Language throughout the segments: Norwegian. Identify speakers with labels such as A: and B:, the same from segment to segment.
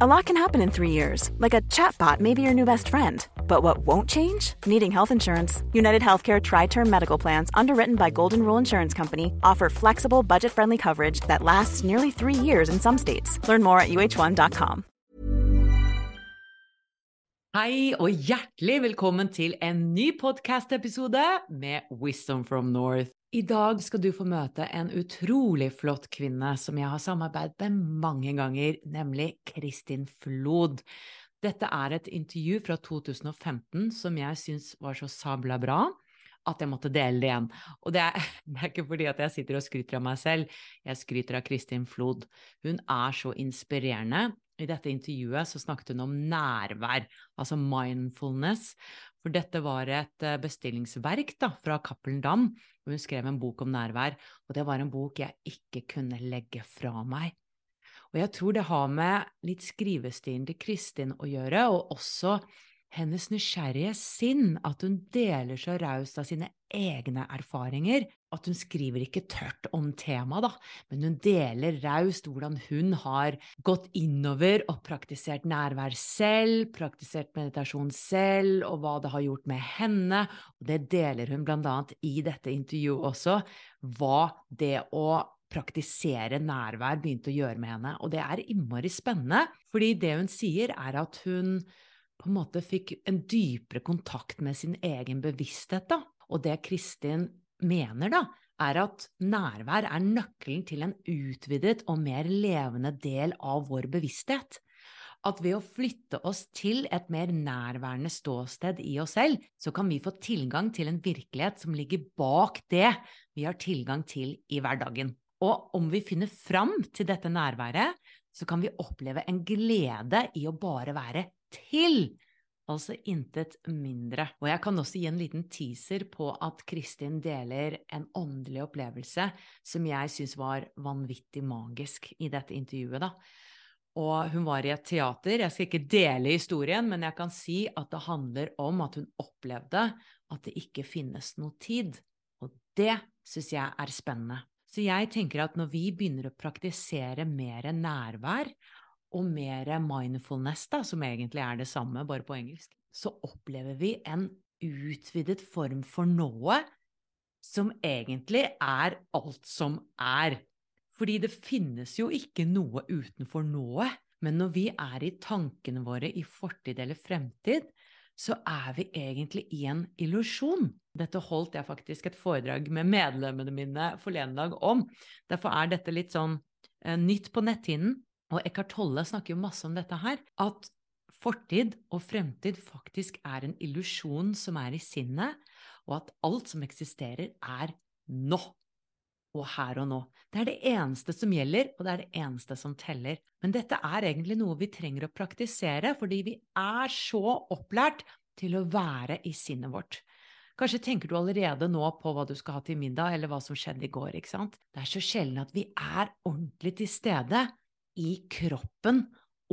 A: A lot can happen in three years, like a chatbot may be your new best friend. But what won't change? Needing health insurance. United Healthcare Tri Term Medical Plans, underwritten by Golden Rule Insurance Company, offer flexible, budget friendly coverage that lasts nearly three years in some states. Learn more at uh1.com.
B: Hei og hjertelig velkommen til en ny podcast-episode med Wisdom from North. I dag skal du få møte en utrolig flott kvinne som jeg har samarbeidet med mange ganger, nemlig Kristin Flod. Dette er et intervju fra 2015 som jeg syns var så sabla bra at jeg måtte dele det igjen. Og det er, det er, ikke fordi at jeg sitter og skryter av meg selv, jeg skryter av Kristin Flod. Hun er så inspirerende. I dette intervjuet så snakket hun om nærvær, altså mindfulness. For dette var et eh, bestillingsverk da, fra Cappelen Dam, og hun skrev en bok om nærvær. Og det var en bok jeg ikke kunne legge fra meg. Og jeg tror det har med litt skrivestilen til Kristin å gjøre, og også hennes nysgjerrige sinn, at hun deler så raust av sine egne erfaringer, at hun skriver ikke tørt om temaet, da, men hun deler raust hvordan hun har gått innover og praktisert nærvær selv, praktisert meditasjon selv, og hva det har gjort med henne, og det deler hun blant annet i dette intervjuet også, hva det å praktisere nærvær begynte å gjøre med henne, og det er innmari spennende, fordi det hun sier, er at hun på en måte fikk en dypere kontakt med sin egen bevissthet, da. Og det Kristin mener, da, er at nærvær er nøkkelen til en utvidet og mer levende del av vår bevissthet. At ved å flytte oss til et mer nærværende ståsted i oss selv, så kan vi få tilgang til en virkelighet som ligger bak det vi har tilgang til i hverdagen. Og om vi finner fram til dette nærværet, så kan vi oppleve en glede i å bare være til. Altså intet mindre. Og jeg kan også gi en liten teaser på at Kristin deler en åndelig opplevelse som jeg syns var vanvittig magisk i dette intervjuet, da. Og hun var i et teater. Jeg skal ikke dele historien, men jeg kan si at det handler om at hun opplevde at det ikke finnes noe tid. Og det syns jeg er spennende. Så jeg tenker at når vi begynner å praktisere mer nærvær, og mer mindfulness, da, som egentlig er det samme, bare på engelsk, så opplever vi en utvidet form for noe som egentlig er alt som er. Fordi det finnes jo ikke noe utenfor noe. Men når vi er i tankene våre i fortid eller fremtid, så er vi egentlig i en illusjon. Dette holdt jeg faktisk et foredrag med medlemmene mine forleden dag om. Derfor er dette litt sånn eh, nytt på netthinnen. Og Eckhart Tolle snakker jo masse om dette her, at fortid og fremtid faktisk er en illusjon som er i sinnet, og at alt som eksisterer, er nå. Og her og nå. Det er det eneste som gjelder, og det er det eneste som teller. Men dette er egentlig noe vi trenger å praktisere, fordi vi er så opplært til å være i sinnet vårt. Kanskje tenker du allerede nå på hva du skal ha til middag, eller hva som skjedde i går, ikke sant? Det er så sjelden at vi er ordentlig til stede i kroppen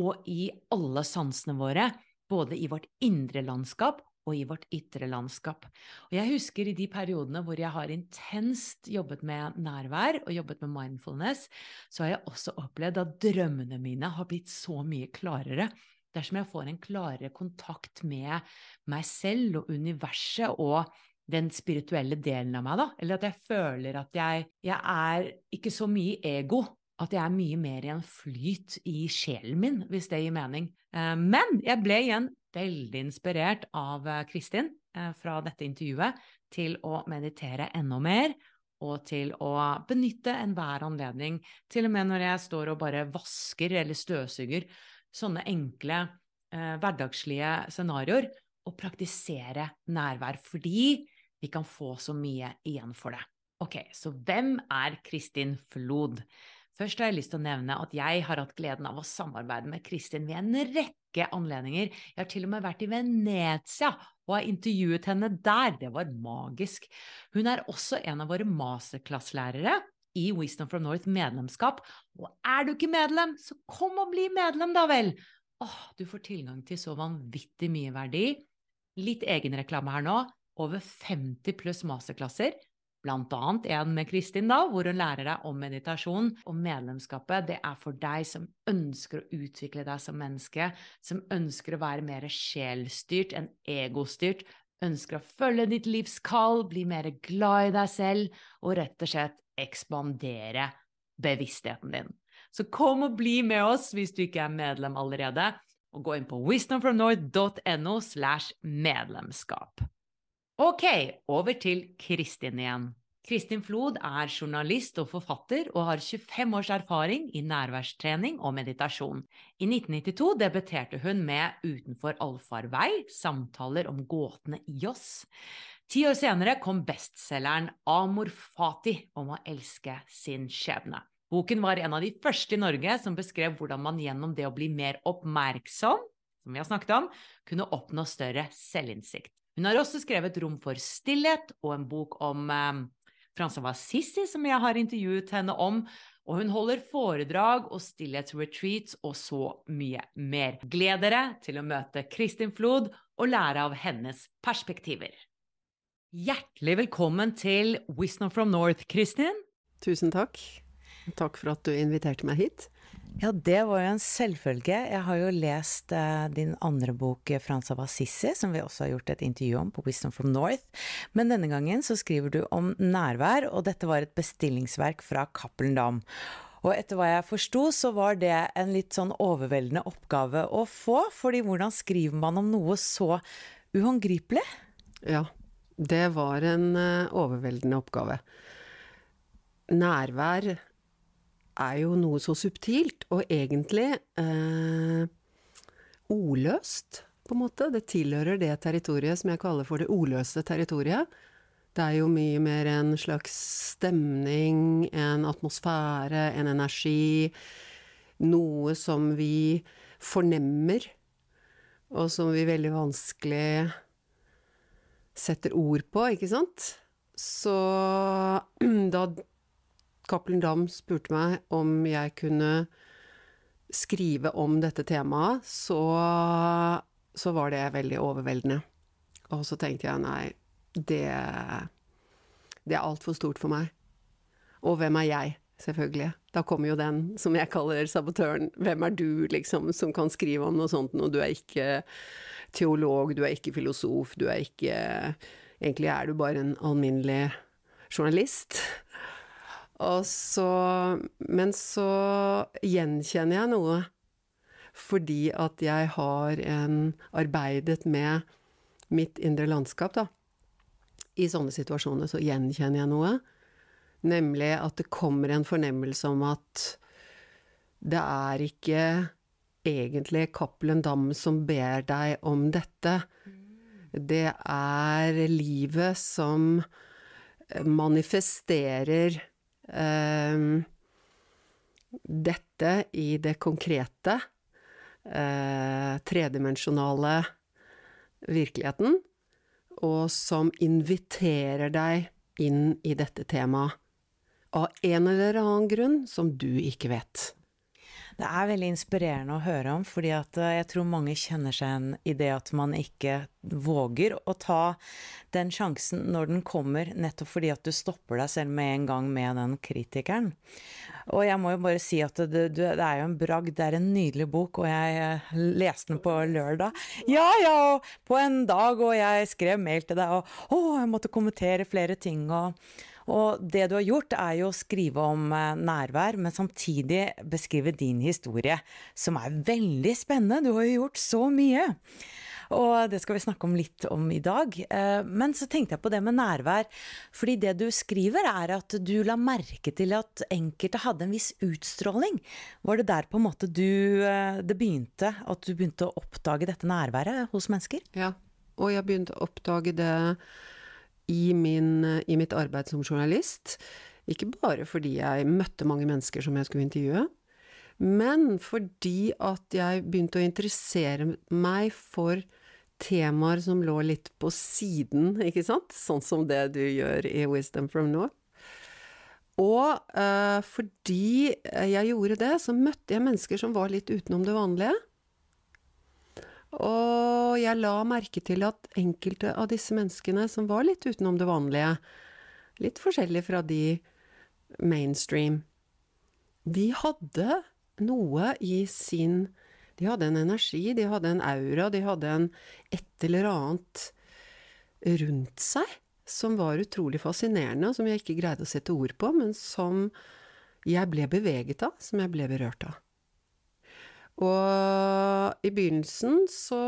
B: og i alle sansene våre, både i vårt indre landskap og i vårt ytre landskap. Og jeg husker i de periodene hvor jeg har intenst jobbet med nærvær og jobbet med mindfulness, så har jeg også opplevd at drømmene mine har blitt så mye klarere. Dersom jeg får en klarere kontakt med meg selv og universet og den spirituelle delen av meg, da. Eller at jeg føler at jeg, jeg er ikke så mye ego. At jeg er mye mer i en flyt i sjelen min, hvis det gir mening. Eh, men jeg ble igjen veldig inspirert av eh, Kristin eh, fra dette intervjuet til å meditere enda mer. Og til å benytte enhver anledning, til og med når jeg står og bare vasker eller støvsuger, sånne enkle hverdagslige scenarioer, og praktisere nærvær. Fordi vi kan få så mye igjen for det. Ok, så hvem er Kristin Flod? Først har jeg lyst til å nevne at jeg har hatt gleden av å samarbeide med Kristin ved en rekke anledninger. Jeg har til og med vært i Venezia og har intervjuet henne der. Det var magisk. Hun er også en av våre masterklasselærere i Wisdom from North medlemskap. Og er du ikke medlem, så kom og bli medlem, da vel! Åh, du får tilgang til så vanvittig mye verdi. Litt egenreklame her nå. Over 50 pluss masterklasser annet en med Kristin, da, hvor hun lærer deg om meditasjon. Og medlemskapet, det er for deg som ønsker å utvikle deg som menneske, som ønsker å være mer sjelstyrt enn egostyrt, ønsker å følge ditt livs kall, bli mer glad i deg selv, og rett og slett ekspandere bevisstheten din. Så kom og bli med oss hvis du ikke er medlem allerede, og gå inn på wisdomfromnorth.no slash medlemskap. Ok, over til Kristin igjen. Kristin Flod er journalist og forfatter og har 25 års erfaring i nærværstrening og meditasjon. I 1992 debuterte hun med Utenfor allfarvei, samtaler om gåtene i oss. Ti år senere kom bestselgeren Amor Fati om å elske sin skjebne. Boken var en av de første i Norge som beskrev hvordan man gjennom det å bli mer oppmerksom, som vi har snakket om, kunne oppnå større selvinnsikt. Hun har også skrevet Rom for stillhet og en bok om eh, Frans av som jeg har intervjuet henne om. Og hun holder foredrag og stillhetsretreats og så mye mer. Gled dere til å møte Kristin Flod og lære av hennes perspektiver. Hjertelig velkommen til Wisdom from North, Kristin.
C: Tusen takk. Takk for at du inviterte meg hit.
B: Ja, det var jo en selvfølge. Jeg har jo lest uh, din andre bok, eh, Frans av Assisi, som vi også har gjort et intervju om på Wisdom from North. Men denne gangen så skriver du om nærvær, og dette var et bestillingsverk fra Cappelen Dam. Og etter hva jeg forsto, så var det en litt sånn overveldende oppgave å få, fordi hvordan skriver man om noe så uhåndgripelig?
C: Ja, det var en uh, overveldende oppgave. Nærvær er jo noe så subtilt, og egentlig eh, ordløst, på en måte. Det tilhører det territoriet som jeg kaller for det ordløse territoriet. Det er jo mye mer en slags stemning, en atmosfære, en energi. Noe som vi fornemmer, og som vi veldig vanskelig setter ord på, ikke sant? Så da Cappelen Dam spurte meg om jeg kunne skrive om dette temaet, så, så var det veldig overveldende. Og så tenkte jeg nei, det, det er altfor stort for meg. Og hvem er jeg, selvfølgelig? Da kommer jo den som jeg kaller sabotøren. Hvem er du, liksom, som kan skrive om noe sånt når du er ikke teolog, du er ikke filosof, du er ikke Egentlig er du bare en alminnelig journalist så, men så gjenkjenner jeg noe fordi at jeg har en, arbeidet med mitt indre landskap, da. I sånne situasjoner så gjenkjenner jeg noe. Nemlig at det kommer en fornemmelse om at det er ikke egentlig Cappelen Dam som ber deg om dette. Det er livet som manifesterer dette i det konkrete, eh, tredimensjonale virkeligheten, og som inviterer deg inn i dette temaet av en eller annen grunn som du ikke vet.
B: Det er veldig inspirerende å høre om, fordi eh, jeg tror mange kjenner seg igjen i det at man ikke våger å ta den sjansen når den kommer, nettopp fordi at du stopper deg selv med en gang med den kritikeren. Og jeg må jo bare si at det, det er jo en bragd, det er en nydelig bok, og jeg eh, leste den på lørdag. Ja, ja, på en dag, og jeg skrev mail til deg, og å, jeg måtte kommentere flere ting, og og det du har gjort, er jo å skrive om eh, nærvær, men samtidig beskrive din historie, som er veldig spennende. Du har jo gjort så mye. Og det skal vi snakke om litt om i dag. Eh, men så tenkte jeg på det med nærvær. Fordi det du skriver, er at du la merke til at enkelte hadde en viss utstråling. Var det der på en måte du eh, det begynte? At du begynte å oppdage dette nærværet hos mennesker?
C: Ja, og jeg begynte å oppdage det i, min, i mitt arbeid som journalist. Ikke bare fordi jeg møtte mange mennesker som jeg skulle intervjue, men fordi at jeg begynte å interessere meg for temaer som lå litt på siden, ikke sant? Sånn som det du gjør i Wisdom from North. Og uh, fordi jeg gjorde det, så møtte jeg mennesker som var litt utenom det vanlige. Og jeg la merke til at enkelte av disse menneskene som var litt utenom det vanlige, litt forskjellig fra de mainstream, de hadde noe i sin De hadde en energi, de hadde en aura, de hadde en et eller annet rundt seg som var utrolig fascinerende, og som jeg ikke greide å sette ord på, men som jeg ble beveget av, som jeg ble berørt av. Og i begynnelsen så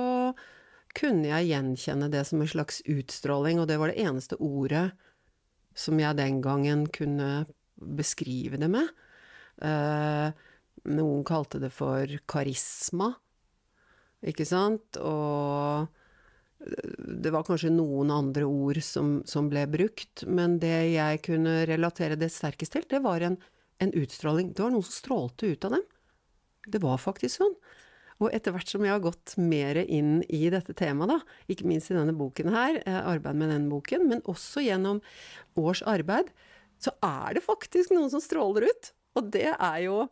C: kunne jeg gjenkjenne det som en slags utstråling, og det var det eneste ordet som jeg den gangen kunne beskrive det med. Eh, noen kalte det for karisma, ikke sant? Og det var kanskje noen andre ord som, som, ble brukt, men det jeg kunne relatere det sterkest til, det var en, en utstråling. Det var noen som strålte ut av dem. Det var faktisk sånn. Og etter hvert som jeg har gått mer inn i dette temaet, da, ikke minst i denne boken her, eh, arbeid med denne boken, men også gjennom års arbeid, så er det faktisk noen som stråler ut. Og det er jo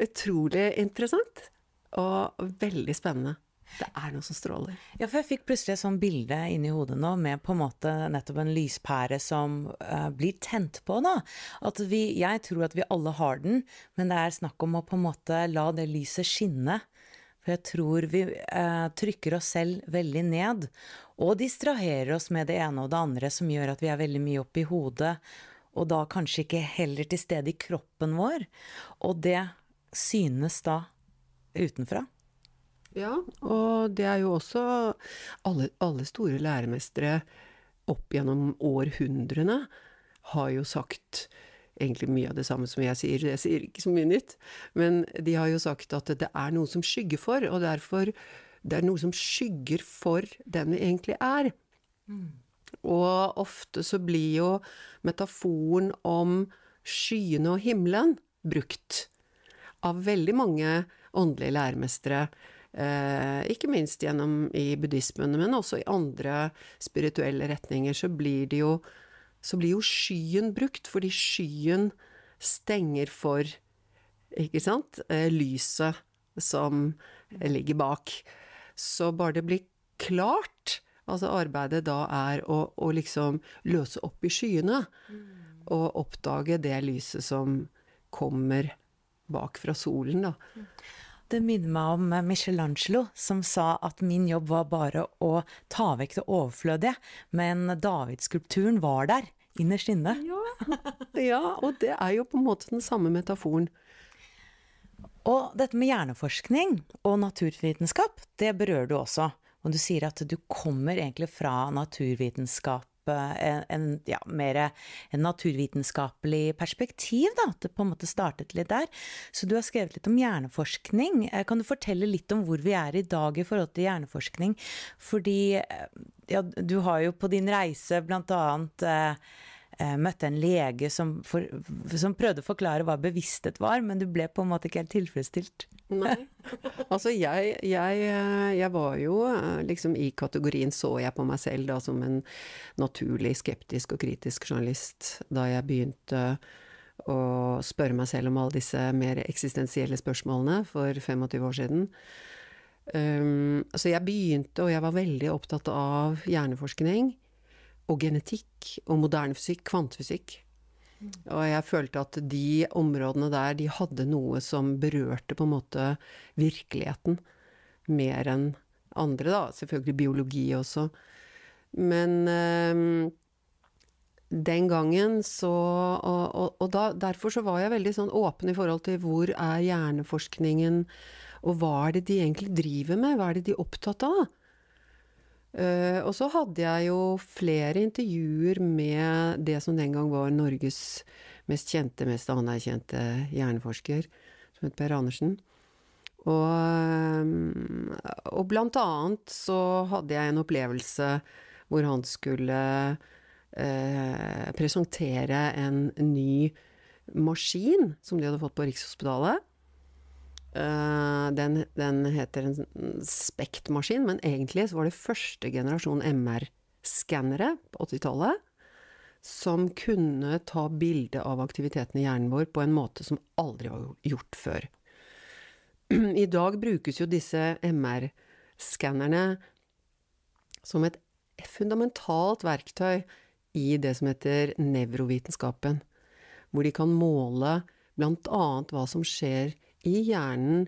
C: utrolig interessant. Og veldig spennende. Det er noe som stråler.
B: Ja, for jeg fikk plutselig et sånt bilde inni hodet nå med på en måte nettopp en lyspære som uh, blir tent på, da. At vi Jeg tror at vi alle har den, men det er snakk om å på en måte la det lyset skinne. For jeg tror vi uh, trykker oss selv veldig ned, og distraherer oss med det ene og det andre som gjør at vi er veldig mye oppe i hodet, og da kanskje ikke heller til stede i kroppen vår. Og det synes da utenfra.
C: Ja, og det er jo også alle, alle store læremestere opp gjennom århundrene har jo sagt egentlig mye av det samme som jeg sier, jeg sier ikke så mye nytt, men de har jo sagt at det er noe som skygger for, og derfor det er noe som skygger for den vi egentlig er. Mm. Og ofte så blir jo metaforen om skyene og himmelen brukt av veldig mange åndelige læremestere ikke minst gjennom i buddhismen, men også i andre spirituelle retninger, så blir det jo så blir jo skyen brukt, fordi skyen stenger for, ikke sant, eh, lyset som ligger bak. Så bare det blir klart, altså arbeidet da er å, å liksom løse opp i skyene, mm. og oppdage det lyset som kommer bak fra solen, da.
B: Det minner meg om Michelangelo, som sa at min jobb var bare å ta vekk det overflødige, men Davidskulpturen var der, innerst inne.
C: Ja. ja, og det er jo på en måte den samme metaforen.
B: Og dette med hjerneforskning og naturvitenskap, det berører du også. Og du sier at du kommer egentlig fra naturvitenskap en, ja, mer en naturvitenskapelig perspektiv, da. At det på en måte startet litt der. Så du har skrevet litt om hjerneforskning. Eh, kan du fortelle litt om hvor vi er i dag i forhold til hjerneforskning? Fordi eh, ja, du har jo på din reise blant annet eh, møtte en lege som, for, som, prøvde å forklare hva bevissthet var, men du ble på en måte ikke helt tilfredsstilt.
C: Nei. Altså, jeg, jeg, eh, jeg, var jo eh, liksom i kategorien så jeg på meg selv da som en naturlig skeptisk og kritisk journalist da jeg begynte å spørre meg selv om alle disse mer eksistensielle spørsmålene for 25 år siden. Um, så jeg begynte, og jeg var veldig opptatt av hjerneforskning og genetikk og moderne fysikk, kvantefysikk. Og jeg følte at de områdene der, de hadde noe som berørte på en måte virkeligheten mer enn andre, da. Selvfølgelig biologi også. Men øh, den gangen så Og, og, og da, derfor så var jeg veldig sånn åpen i forhold til hvor er hjerneforskningen, og hva er det de egentlig driver med? Hva er det de er opptatt av? Uh, og så hadde jeg jo flere intervjuer med det som den gang var Norges mest kjente, mest anerkjente hjerneforsker, som het Per Andersen. Og, um, og blant annet så hadde jeg en opplevelse hvor han skulle uh, presentere en ny maskin som de hadde fått på Rikshospitalet. Uh, den, den, heter en spektmaskin, men egentlig så var det første generasjon MR-skannere på 80-tallet som kunne ta bilde av aktiviteten i hjernen vår på en måte som aldri var gjort før. I dag brukes jo disse MR-skannerne som et fundamentalt verktøy i det som heter nevrovitenskapen, hvor de kan måle annet hva som skjer i hjernen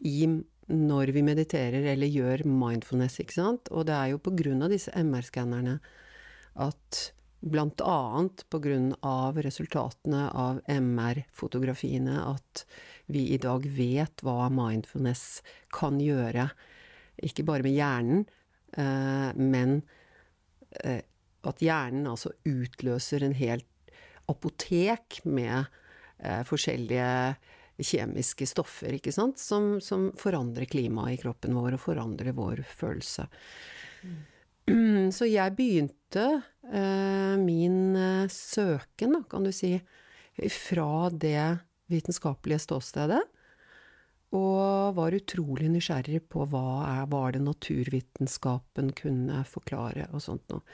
C: i, når vi mediterer eller gjør mindfulness, ikke sant. Og det er jo på grunn av disse MR-skannerne at blant annet på grunn av resultatene av MR-fotografiene at vi i dag vet hva mindfulness kan gjøre. Ikke bare med hjernen, eh, men eh, at hjernen altså utløser en helt apotek med eh, forskjellige kjemiske stoffer, ikke sant, som, som forandrer klimaet i kroppen vår og forandrer vår følelse. Mm. Så jeg begynte eh, min eh, søken, da, kan du si, fra det vitenskapelige ståstedet. Og var utrolig nysgjerrig på hva er, var det naturvitenskapen kunne forklare, og sånt noe.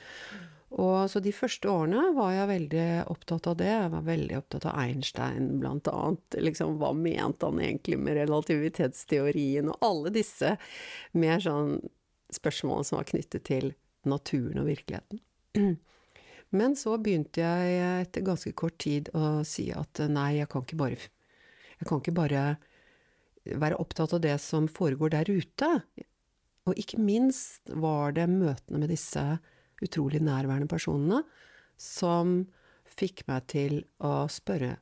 C: Og så de første årene var jeg veldig opptatt av det. Jeg var veldig opptatt av Einstein, blant annet. Liksom, hva mente han egentlig med relativitetsteorien, og alle disse mer sånn spørsmålene som var knyttet til naturen og virkeligheten. Men så begynte jeg etter ganske kort tid å si at nei, jeg kan ikke bare Jeg kan ikke bare være opptatt av det som foregår der ute. Og ikke minst var det møtene med disse utrolig nærværende personene som fikk meg til å spørre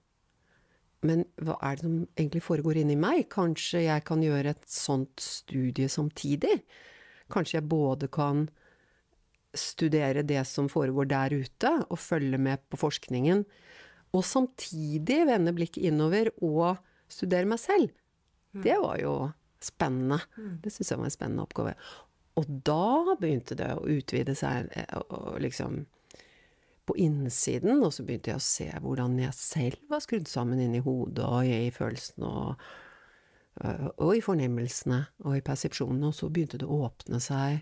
C: Men hva er det som egentlig foregår inni meg? Kanskje jeg kan gjøre et sånt studie samtidig? Kanskje jeg både kan studere det som foregår der ute, og følge med på forskningen, og samtidig vende blikket innover og studere meg selv. Mm. Det var jo spennende. Mm. Det syns jeg var en spennende oppgave. Og da begynte det å utvide seg eh, og liksom på innsiden, og så begynte jeg å se hvordan jeg selv var skrudd sammen inni hodet og i følelsene og, eh, og i fornemmelsene og i persepsjonene, og så begynte det å åpne seg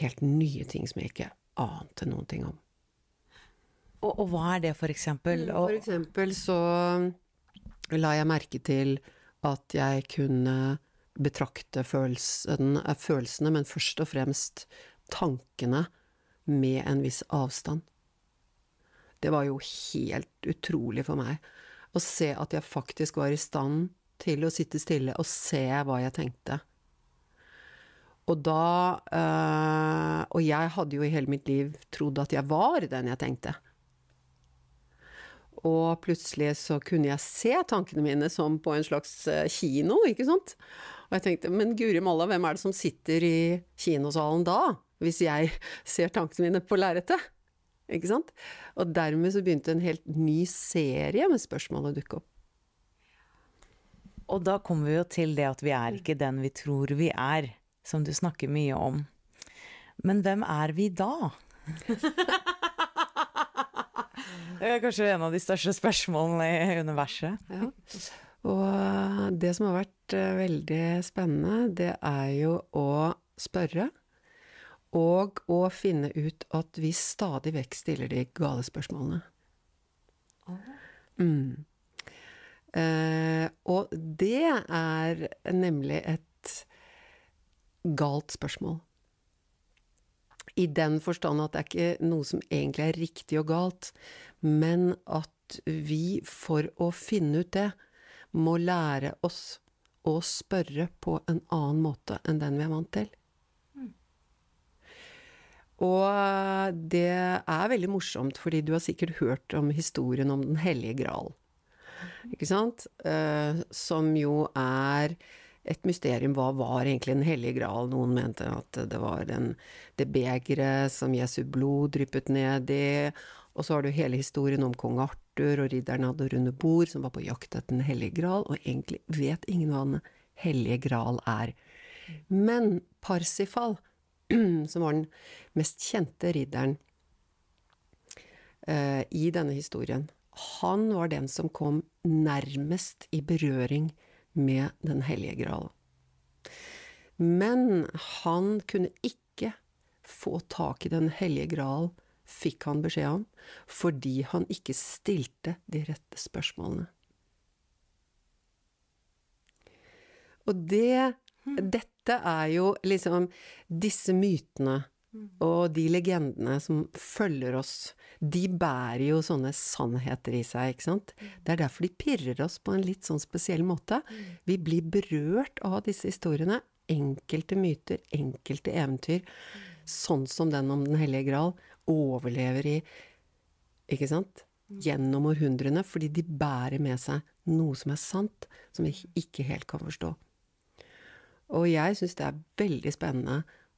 C: helt nye ting som jeg ikke ante noen ting om.
B: Og, og hva er det, for eksempel?
C: For eksempel så la jeg merke til at jeg kunne betrakte følelsen, eh, følelsene, men først og fremst tankene, med en viss avstand. Det var jo helt utrolig for meg å se at jeg faktisk var i stand til å sitte stille og se hva jeg tenkte. Og da øh, Og jeg hadde jo i hele mitt liv trodd at jeg var den jeg tenkte. Og plutselig så kunne jeg se tankene mine som på en slags eh, kino, ikke sant. Og jeg tenkte, men guri malla, hvem er det som sitter i kinosalen da? Hvis jeg ser tankene mine på lerretet? Ikke sant? Og dermed så begynte en helt ny serie med spørsmål å dukke opp.
B: Og da kommer vi jo til det at vi er ikke den vi tror vi er, som du snakker mye om. Men hvem er vi da? det er kanskje en av de største spørsmålene i universet.
C: Ja. Og det som har vært eh, veldig spennende, det er jo å spørre. Og å finne ut at vi stadig vekk stiller de gale spørsmålene. Mm. Eh, og det er nemlig et galt spørsmål. I den forstand at det er ikke noe som egentlig er riktig og galt, men at vi, for å finne ut det, må lære oss å spørre på en annen måte enn den vi er vant til. Og det er veldig morsomt, fordi du har sikkert hørt om historien om Den hellige gral. Ikke sant? Eh, som jo er et mysterium. Hva var egentlig Den hellige gral? Noen mente at det var den, det begeret som Jesu blod dryppet ned i. Og så har du hele historien om kong Arthur og ridderen av det runde bord, som var på jakt etter Den hellige gral, og egentlig vet ingen hva Den hellige gral er. Men Parsifal, som var den mest kjente ridderen uh, i denne historien, han var den som kom nærmest i berøring med Den hellige gral. Men han kunne ikke få tak i Den hellige gral, fikk han beskjed om, fordi han ikke stilte de rette spørsmålene. Og det Dette er jo liksom disse mytene og de legendene som følger oss, de bærer jo sånne sannheter i seg, ikke sant. Det er derfor de pirrer oss på en litt sånn spesiell måte. Vi blir berørt av disse historiene. Enkelte myter, enkelte eventyr, sånn som den om Den hellige gral, overlever i Ikke sant? Gjennom århundrene, fordi de bærer med seg noe som er sant, som vi ikke helt kan forstå. Og jeg syns det er veldig spennende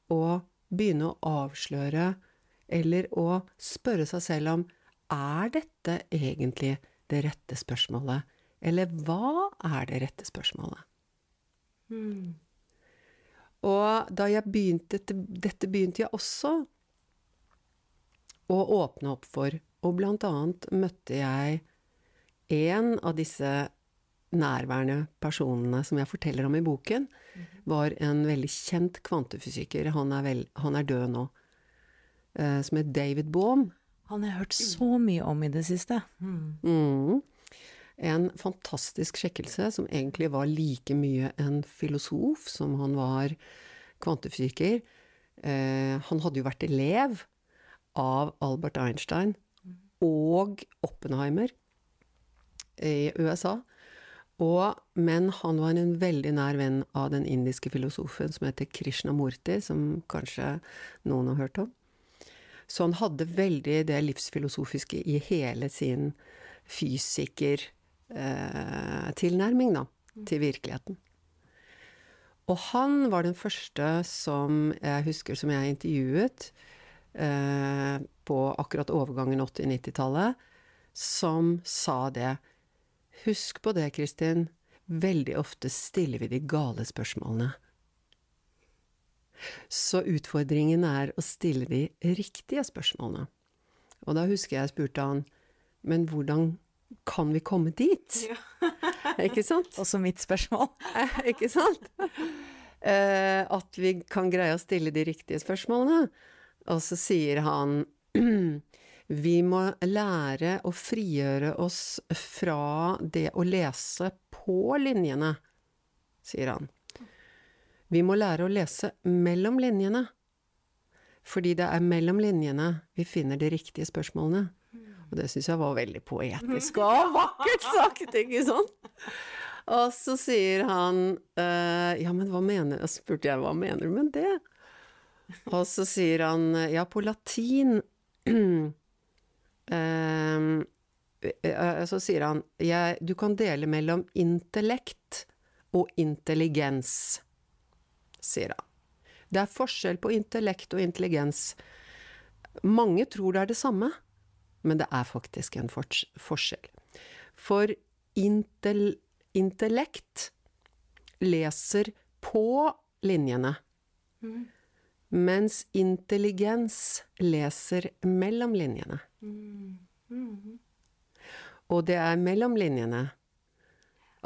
C: å begynne å avsløre, eller å spørre seg selv om er dette egentlig det rette spørsmålet, eller hva er det rette spørsmålet?
B: Hmm.
C: Og da jeg begynte, dette begynte jeg også å åpne opp for, og blant annet møtte jeg en av disse nærværende personene som jeg forteller om i boken, var en veldig kjent kvantefysiker, han er, vel, han er død nå, eh, som het David Baum.
D: Han har jeg hørt så mye om i det siste.
C: Mm. En fantastisk skikkelse som egentlig var like mye en filosof som han var kvantefysiker. Eh, han hadde jo vært elev av Albert Einstein og Oppenheimer i USA. Og, men han var en veldig nær venn av den indiske filosofen som heter Krishnamurti, som kanskje noen har hørt om. Så han hadde veldig det livsfilosofiske i hele sin fysikertilnærming, eh, til virkeligheten. Og han var den første som jeg husker som jeg intervjuet på akkurat overgangen 80-90-tallet, som sa det. Husk på det, Kristin. Veldig ofte stiller vi de gale spørsmålene. Så utfordringen er å stille de riktige spørsmålene. Og da husker jeg spurte han, men hvordan kan vi komme dit? Ja. ikke sant?
D: Også mitt spørsmål.
C: ikke sant? Eh, at vi kan greie å stille de riktige spørsmålene. Og så sier han Vi må lære å frigjøre oss fra det å lese på linjene, sier han. Vi må lære å lese mellom linjene. Fordi det er mellom linjene vi finner de riktige spørsmålene. Og det syns jeg var veldig poetisk og vakkert sagt, ikke sant? Og så sier han uh, Ja, men hva mener Og spurte jeg hva mener du med det? Og så sier han ja, på latin Um, så sier han jeg, du kan dele mellom intellekt og intelligens, sier han. Det er forskjell på intellekt og intelligens. Mange tror det er det samme, men det er faktisk en forskjell. For intel, intellekt leser på linjene. Mm. Mens intelligens leser mellom linjene. Mm. Mm. Og det er mellom linjene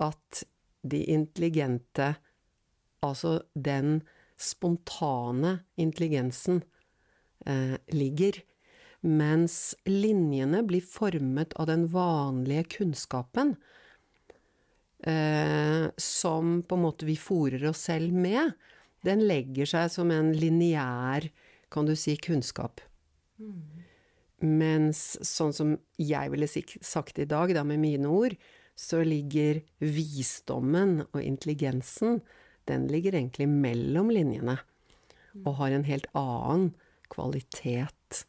C: at de intelligente, altså den spontane intelligensen, eh, ligger. mens linjene blir formet av den vanlige kunnskapen eh, som på en måte vi fòrer oss selv med. Den legger seg som en lineær, kan du si, kunnskap. Mens sånn som jeg ville sagt i dag, da med mine ord, så ligger visdommen og intelligensen, den ligger egentlig mellom linjene. Og har en helt annen kvalitet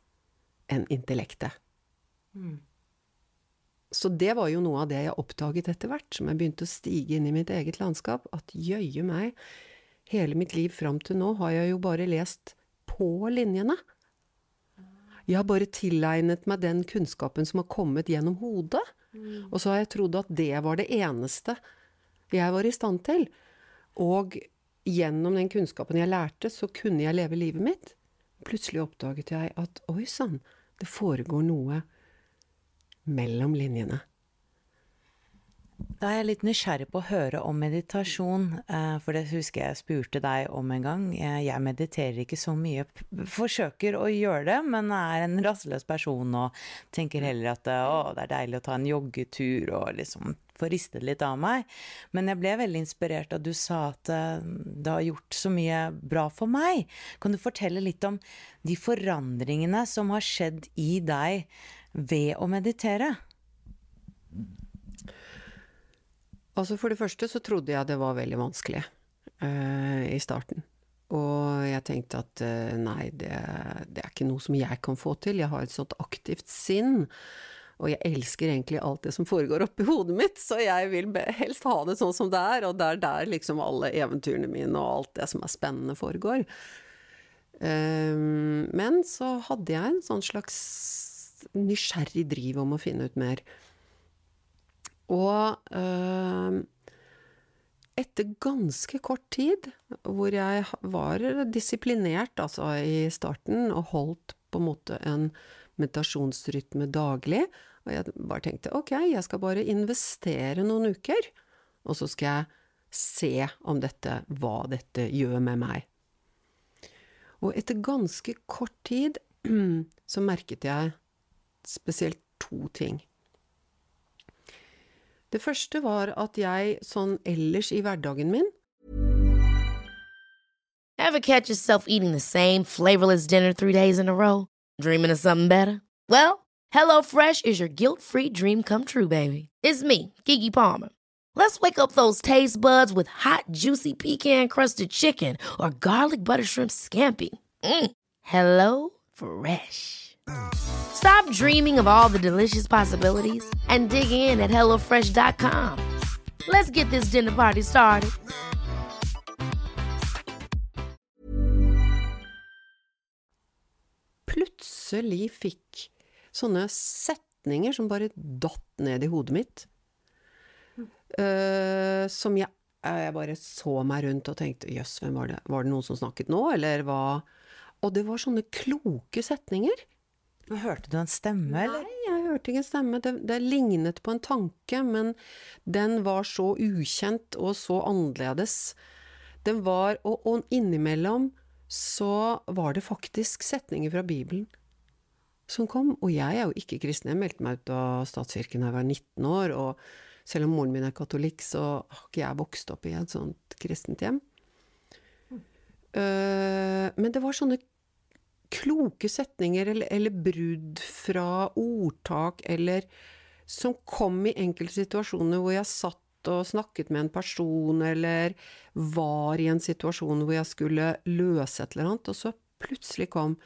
C: enn intellektet. Så det var jo noe av det jeg oppdaget etter hvert, som jeg begynte å stige inn i mitt eget landskap, at jøye meg, hele mitt liv fram til nå har jeg jo bare lest på linjene. Jeg har bare tilegnet meg den kunnskapen som har kommet gjennom hodet. Og så har jeg trodd at det var det eneste jeg var i stand til. Og gjennom den kunnskapen jeg lærte, så kunne jeg leve livet mitt. Plutselig oppdaget jeg at oi sann, det foregår noe mellom linjene.
D: Da er jeg litt nysgjerrig på å høre om meditasjon, eh, for det husker jeg spurte deg om en gang. Eh, Jeg mediterer ikke så mye, forsøker å gjøre det, men er en rastløs person og tenker heller at eh, å, det er deilig å ta en joggetur og liksom få ristet litt av meg. Men jeg ble veldig inspirert da du sa at det har gjort så mye bra for meg. Kan du fortelle litt om de forandringene som har skjedd i deg ved å meditere?
C: Altså For det første så trodde jeg det var veldig vanskelig uh, i starten. Og jeg tenkte at uh, nei, det, det er ikke noe som jeg kan få til. Jeg har et sånt aktivt sinn. Og jeg elsker egentlig alt det som foregår oppi hodet mitt, så jeg vil helst ha det sånn som det er. Og det er der liksom alle eventyrene mine og alt det som er spennende, foregår. Eh, men så hadde jeg en sånn slags nysgjerrig driv om å finne ut mer. Og øh, etter ganske kort tid, hvor jeg var disiplinert altså i starten, og holdt på en måte en meditasjonsrytme daglig, og jeg bare tenkte ok, jeg skal bare investere noen uker, og så skal jeg se om dette, hva dette gjør med meg. Og etter ganske kort tid så merket jeg spesielt to ting. Det første var at jeg sånn ellers i hverdagen min
E: Ever catch yourself eating the same flavorless dinner three days in a row? Dreaming of something better? Well, HelloFresh is your guilt free dream come true, baby. It's me, Kiki Palmer. Let's wake up those taste buds with hot, juicy pecan crusted chicken or garlic butter shrimp scampi. Mm. Hello Fresh. Stop dreaming of all the delicious possibilities and dig in at HelloFresh.com. Let's get this dinner party started.
C: plutselig fikk sånne setninger som bare datt ned i hodet mitt. Uh, som jeg, jeg bare så meg rundt og tenkte jøss, hvem var det? Var det noen som snakket nå, eller hva? Og det var sånne kloke setninger.
D: Hørte du en stemme, eller?
C: Nei, jeg hørte ikke en stemme. Det, det lignet på en tanke, men den var så ukjent og så annerledes. Den var, og, og innimellom så var det faktisk setninger fra Bibelen som kom. Og jeg er jo ikke kristen. Jeg meldte meg ut av statskirken da jeg var 19 år, og selv om moren min er katolikk, så har ikke jeg vokst opp i et sånt kristent hjem. Eh, men det var sånne kloke setninger eller, eller brudd fra ordtak, eller som kom i enkelte situasjoner hvor jeg satt og snakket med en person, eller var i en situasjon hvor jeg skulle løse et eller annet, og så plutselig kom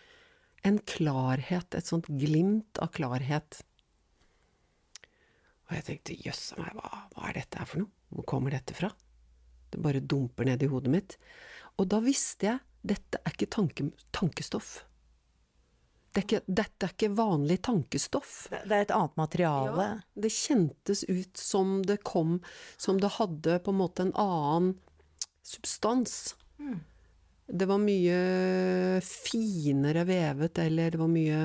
C: en klarhet, et sånt glimt av klarhet. Og jeg tenkte jøss meg, hva, hva er dette her for noe? Hvor kommer dette fra? Det bare dumper ned i hodet mitt. Og da visste jeg dette er ikke tanke, tankestoff. Det er ikke, dette er ikke vanlig tankestoff.
D: Det det er et annet materiale.
C: Ja, det kjentes ut som det kom Som det hadde på en måte en annen substans. Det var mye finere vevet, eller det var mye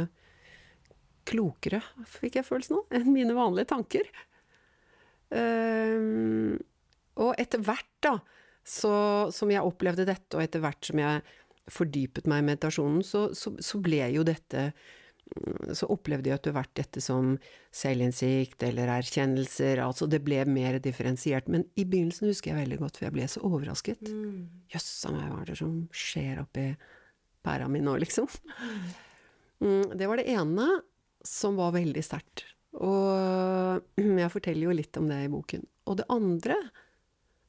C: klokere, fikk jeg følelsen av, enn mine vanlige tanker. Um, og etter hvert, da, så, som jeg opplevde dette, og etter hvert som jeg fordypet meg i meditasjonen, så, så, så ble jo dette så opplevde jeg etter hvert dette som selvinnsikt eller erkjennelser. Altså det ble mer differensiert. Men i begynnelsen husker jeg veldig godt, for jeg ble så overrasket. Jøss mm. meg, hva er det som skjer oppi pæra mi nå, liksom? Mm, det var det ene som var veldig sterkt. Og jeg forteller jo litt om det i boken. Og det andre,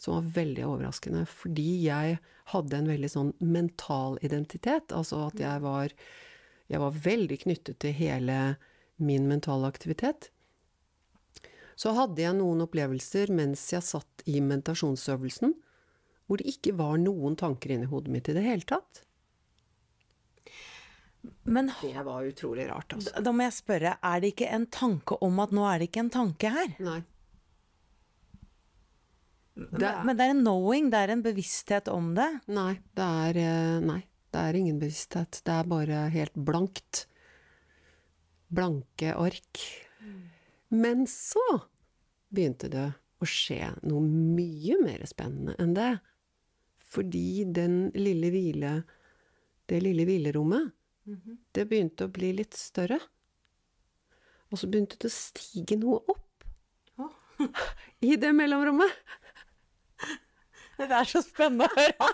C: som var veldig overraskende, fordi jeg hadde en veldig sånn mental identitet, altså at jeg var jeg var veldig knyttet til hele min mentale aktivitet. Så hadde jeg noen opplevelser mens jeg satt i meditasjonsøvelsen, hvor det ikke var noen tanker inni hodet mitt i det hele tatt.
D: Men
C: Det var utrolig rart, altså.
D: da må jeg spørre, er det ikke en tanke om at nå er det ikke en tanke her?
C: Nei.
D: Det Men det er en knowing, det er en bevissthet om det.
C: Nei, det er eh, Nei. Det er ingen bevissthet. Det er bare helt blankt. Blanke ark. Men så begynte det å skje noe mye mer spennende enn det. Fordi den lille hvile Det lille hvilerommet, det begynte å bli litt større. Og så begynte det å stige noe opp. I det mellomrommet.
D: Det er så spennende å høre.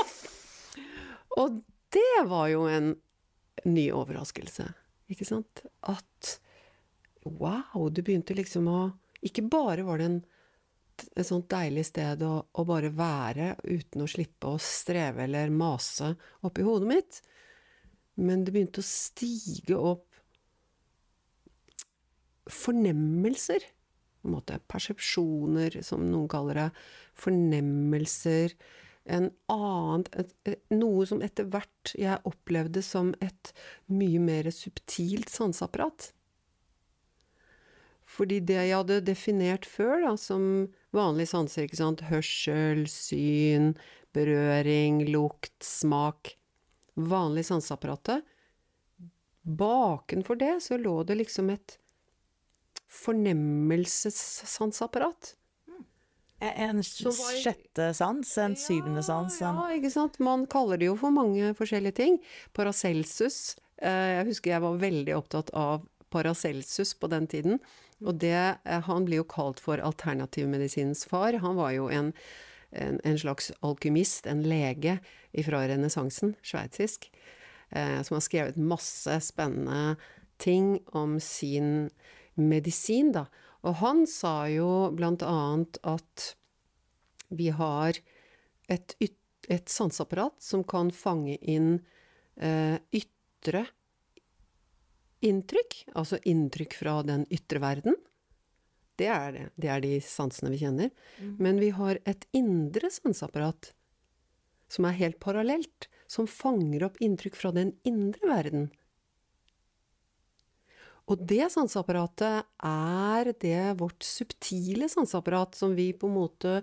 C: Og det var jo en ny overraskelse, ikke sant? At wow, du begynte liksom å Ikke bare var det en, et sånt deilig sted å, å, bare være uten å slippe å streve eller mase oppi hodet mitt, men det begynte å stige opp fornemmelser. Måte persepsjoner, som noen kaller det. Fornemmelser en annen Noe som etter hvert jeg opplevde som et mye mer subtilt sanseapparat. Fordi det jeg hadde definert før da, som vanlige sanser, ikke sant, hørsel, syn, berøring, lukt, smak Vanlig sanseapparatet Bakenfor det så lå det liksom et fornemmelsessanseapparat.
D: En sjette sans, en syvende sans. En...
C: Ja, ikke sant. Man kaller det jo for mange forskjellige ting. Paracelsus. Eh, jeg husker jeg var veldig opptatt av Paracelsus på den tiden. Og det, eh, han blir jo kalt for alternativmedisinens far. Han var jo en, en, en slags alkymist, en lege fra renessansen, sveitsisk, eh, som har skrevet masse spennende ting om sin medisin, da. Og han sa jo blant annet at vi har et, et sanseapparat som kan fange inn eh, ytre inntrykk, altså inntrykk fra den ytre verden. Det er, det. det er de sansene vi kjenner. Mm. Men vi har et indre sanseapparat som er helt parallelt, som fanger opp inntrykk fra den indre verden. Og det sanseapparatet er det vårt subtile sanseapparat som vi på en måte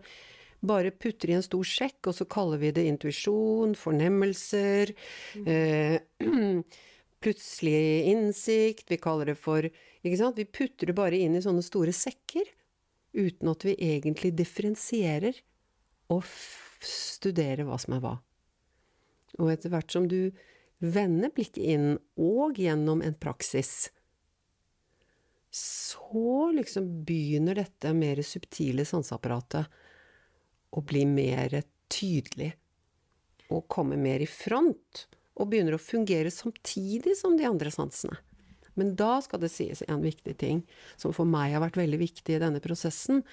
C: bare putter i en stor sjekk, og så kaller vi det intuisjon, fornemmelser, mm. eh, plutselig innsikt, vi kaller det for Ikke sant? Vi putter det bare inn i sånne store sekker, uten at vi egentlig differensierer og studerer hva som er hva. Og etter hvert som du vender blikket inn, og gjennom en praksis, så liksom begynner dette mer subtile sanseapparatet å bli mer tydelig. Og komme mer i front. Og begynner å fungere samtidig som de andre sansene. Men da skal det sies en viktig ting, som for meg har vært veldig viktig i denne prosessen.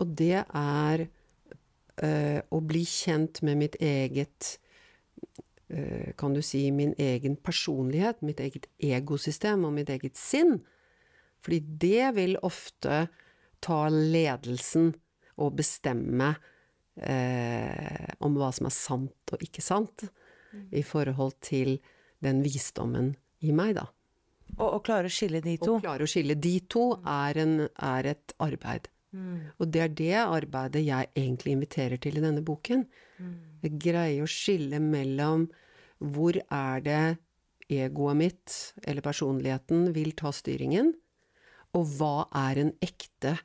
C: Og det er øh, å bli kjent med mitt eget øh, Kan du si min egen personlighet, mitt eget egosystem og mitt eget sinn. Fordi det vil ofte ta ledelsen og bestemme eh, om hva som er sant og ikke sant, mm. i forhold til den visdommen i meg, da.
D: Og, og klare å skille de to?
C: Å klare å skille de to er, en, er et arbeid. Mm. Og det er det arbeidet jeg egentlig inviterer til i denne boken. Mm. Greie å skille mellom hvor er det egoet mitt, eller personligheten, vil ta styringen, og hva er en ekte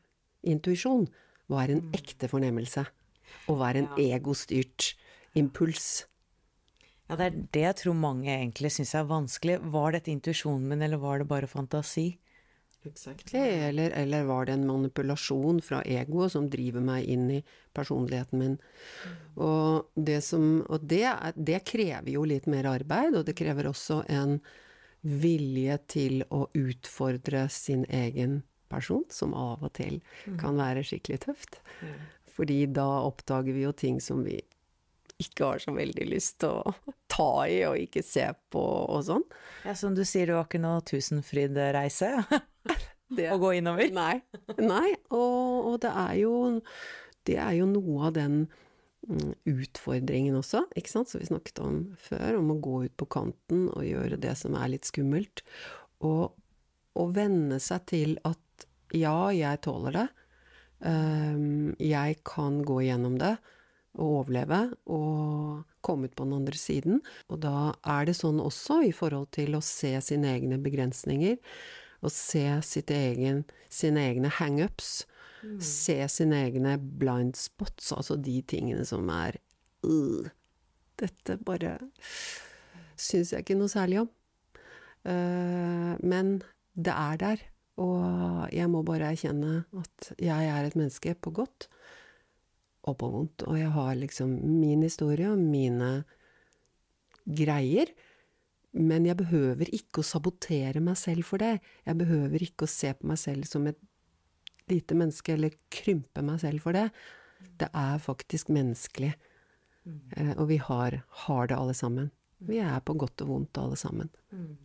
C: intuisjon? Hva er en mm. ekte fornemmelse? Og hva er en ja. egostyrt impuls?
B: Ja, det er det jeg tror mange egentlig syns er vanskelig. Var dette intuisjonen min, eller var det bare fantasi?
C: Exactly. Eller, eller, var det en manipulasjon fra egoet som driver meg inn i personligheten min? Og, det, som, og det, det, krever jo litt mer arbeid, og det krever også en vilje til å utfordre sin egen person, som av og til kan være skikkelig tøft. Fordi da oppdager vi jo ting som vi ikke har så veldig lyst til å ta i og ikke se på og sånn.
B: Ja, Som du sier, det var ikke noe tusenfryd-reise å gå innover?
C: Nei. nei. Og, og, det er jo Det er jo noe av den mm, utfordringen også, ikke sant, som vi snakket om før, om å gå ut på kanten og gjøre det som er litt skummelt. Og, å venne seg til at ja, jeg tåler det. Um, jeg kan gå gjennom det og overleve og komme ut på den andre siden. Og da er det sånn også i forhold til å se sine egne begrensninger, og se egen, sine egne hangups. Se sine egne blind spots, altså de tingene som er uh, Dette bare syns jeg ikke noe særlig om. Uh, men det er der. Og jeg må bare erkjenne at jeg er et menneske på godt og på vondt. Og jeg har liksom min historie og mine greier. Men jeg behøver ikke å sabotere meg selv for det. Jeg behøver ikke å se på meg selv som et lite menneske, eller krympe meg selv for det. Det er faktisk menneskelig. Mm. Og vi har, har, det alle sammen. Vi er på godt og vondt alle sammen. Mm.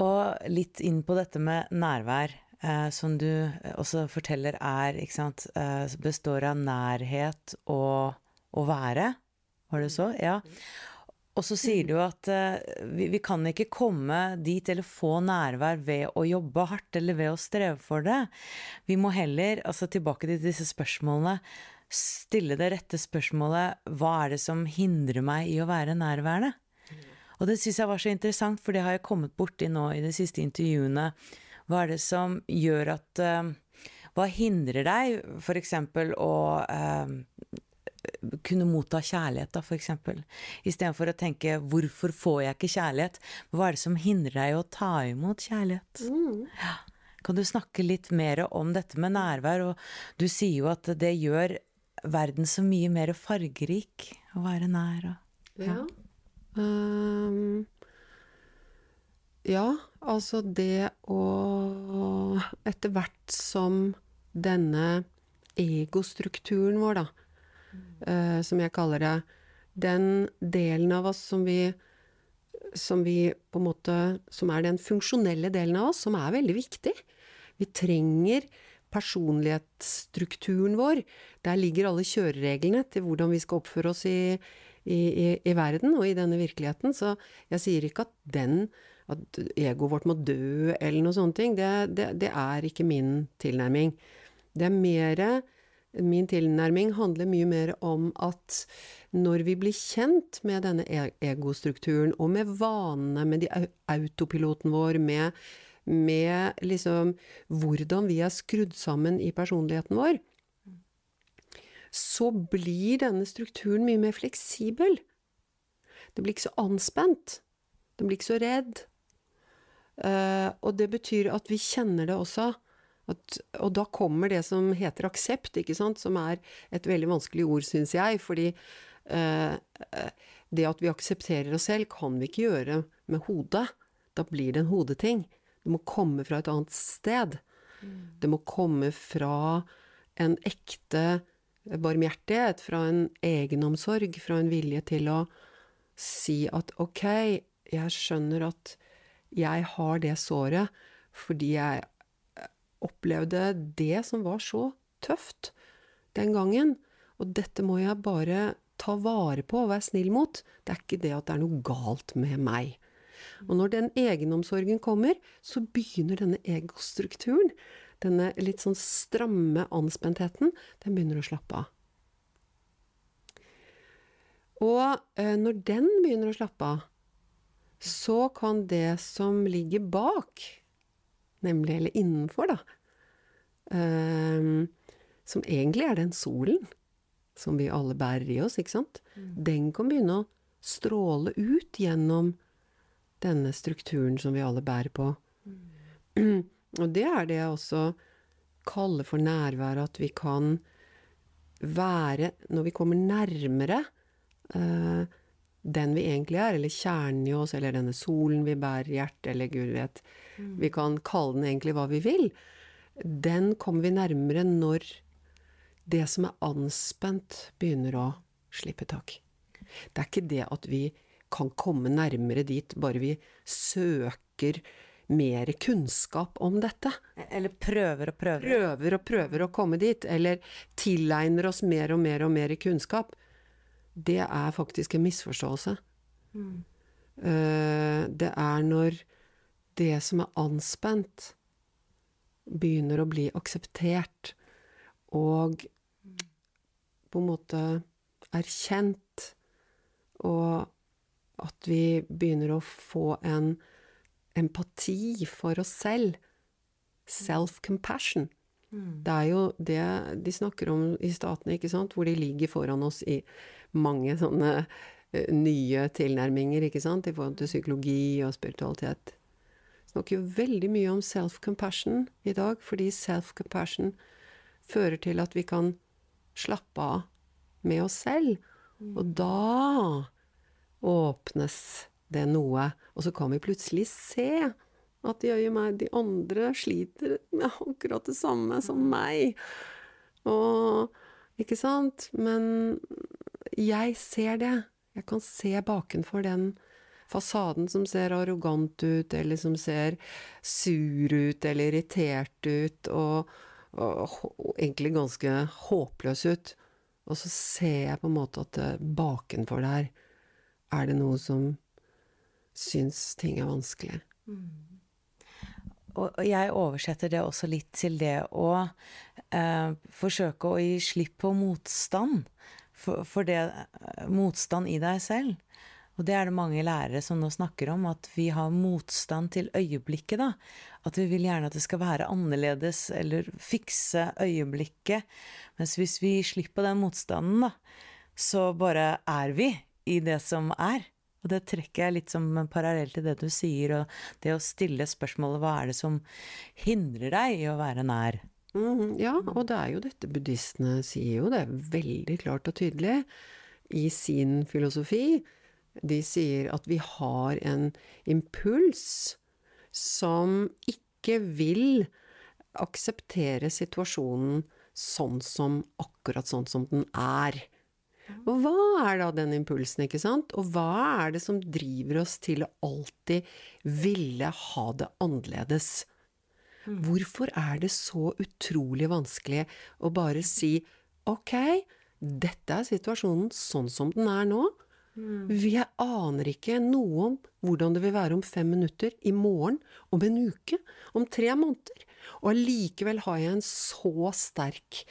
B: Og litt inn på dette med nærvær eh, som du eh, også forteller er, ikke sant, eh, består av nærhet og å være. Var det så? Ja. Og så sier du at eh, vi, vi, kan ikke komme dit eller få nærvær ved å jobbe hardt eller ved å streve for det. Vi må heller, altså tilbake til disse spørsmålene, stille det rette spørsmålet hva er det som hindrer meg i å være nærværende? Og det syns jeg var så interessant, for det har jeg kommet borti nå i de siste intervjuene hva er det som gjør at uh, Hva hindrer deg f.eks. å uh, kunne motta kjærlighet, da, f.eks. Istedenfor å tenke 'hvorfor får jeg ikke kjærlighet'? Hva er det som hindrer deg å ta imot kjærlighet? Mm. Ja. Kan du snakke litt mer om dette med nærvær? Og du sier jo at det gjør verden så mye mer fargerik å være nær. Og,
C: ja. ja. Um, ja, altså det å Etter hvert som denne egostrukturen vår, da, uh, som jeg kaller det, den delen av oss som vi som vi på en måte Som er den funksjonelle delen av oss, som er veldig viktig. Vi trenger personlighetsstrukturen vår. Der ligger alle kjørereglene til hvordan vi skal oppføre oss i, i, i, i verden og i denne virkeligheten. Så jeg sier ikke at den at egoet vårt må dø, eller noe sånne ting. Det, det, det er ikke min tilnærming. Det er mer Min tilnærming handler mye mer om at når vi blir kjent med denne e-, egostrukturen, og med vanene, med autopiloten vår, med, med liksom hvordan vi er skrudd sammen i personligheten vår, så blir denne strukturen mye mer fleksibel. Det blir ikke så anspent. Den blir ikke så redd. Uh, og det betyr at vi kjenner det også. At, og da kommer det som heter aksept, ikke sant, som er et veldig vanskelig ord, syns jeg. Fordi eh, det at vi aksepterer oss selv, kan vi ikke gjøre med hodet. Da blir det en hodeting. Det må komme fra et annet sted. Mm. Det må komme fra en ekte barmhjertighet, fra en egenomsorg, fra en vilje til å si at ok, jeg skjønner at jeg har det såret fordi jeg eh, opplevde det som var så tøft den gangen. Og dette må jeg bare ta vare på og være snill mot. Det er ikke det at det er noe galt med meg. Og når den egenomsorgen kommer, så begynner denne egostrukturen, denne litt sånn stramme anspentheten, den begynner å slappe av. Og eh, når den begynner å slappe av, så kan det som ligger bak, nemlig eller innenfor, da um, Som egentlig er den solen som vi alle bærer i oss, ikke sant? Mm. Den kan begynne å stråle ut gjennom denne strukturen som vi alle bærer på. Og det er det jeg også kaller for nærværet, at vi kan være, når vi kommer nærmere eh, den vi egentlig er, eller kjernen i oss, eller denne solen vi bærer i hjertet, eller gud vet Vi kan kalle den egentlig hva vi vil. Den kommer vi nærmere når det som er anspent, begynner å slippe tak. Det er ikke det at vi kan komme nærmere dit bare vi søker mer kunnskap om dette.
B: Eller prøver og prøver.
C: Prøver og prøver å komme dit, eller tilegner oss mer og mer og mer kunnskap. Det er faktisk en misforståelse. Mm. det er når det som er anspent, begynner å bli akseptert og på en måte erkjent, og at vi begynner å få en empati for oss selv. Self-compassion. Det er jo det de snakker om i statene, ikke sant, hvor de ligger foran oss i mange sånne eh, nye tilnærminger, ikke sant, i forhold til psykologi og spiritualitet. Snakker jo veldig mye om self-compassion i dag, fordi self-compassion fører til at vi kan slappe av med oss selv. Og da åpnes det noe, og så kan vi plutselig se at jøye meg, de andre sliter med akkurat det samme som meg. Og Ikke sant? Men jeg ser det. Jeg kan se bakenfor den fasaden som ser arrogant ut, eller som ser sur ut, eller irritert ut, og, og, og egentlig ganske håpløs ut. Og så ser jeg på en måte at bakenfor der er det noe som syns ting er vanskelig.
B: Mm. og jeg oversetter det også litt til det å eh, forsøke å gi slipp på motstand. For, for det eh, motstand i deg selv. Og det er det mange lærere som nå snakker om, at vi har motstand til øyeblikket, da. At vi vil gjerne at det skal være annerledes, eller fikse øyeblikket. Mens hvis vi slipper den motstanden, da, så bare er vi i det som er. Og det trekker jeg litt som parallell til det du sier, og det å stille spørsmålet hva er det som hindrer deg i å være nær?
C: Mhm, ja, og det er jo dette buddhistene sier jo det er veldig klart og tydelig i sin filosofi. De sier at vi har en impuls som ikke vil akseptere situasjonen sånn som akkurat sånn som den er. Og hva er da den impulsen, ikke sant? Og hva er det som driver oss til å alltid ville ha det annerledes? Hvorfor er det så utrolig vanskelig å bare si ok, dette er situasjonen sånn som den er nå. Vi aner ikke noe om hvordan det vil være om fem minutter, i morgen, om en uke, om tre måneder. Og allikevel har jeg en så sterk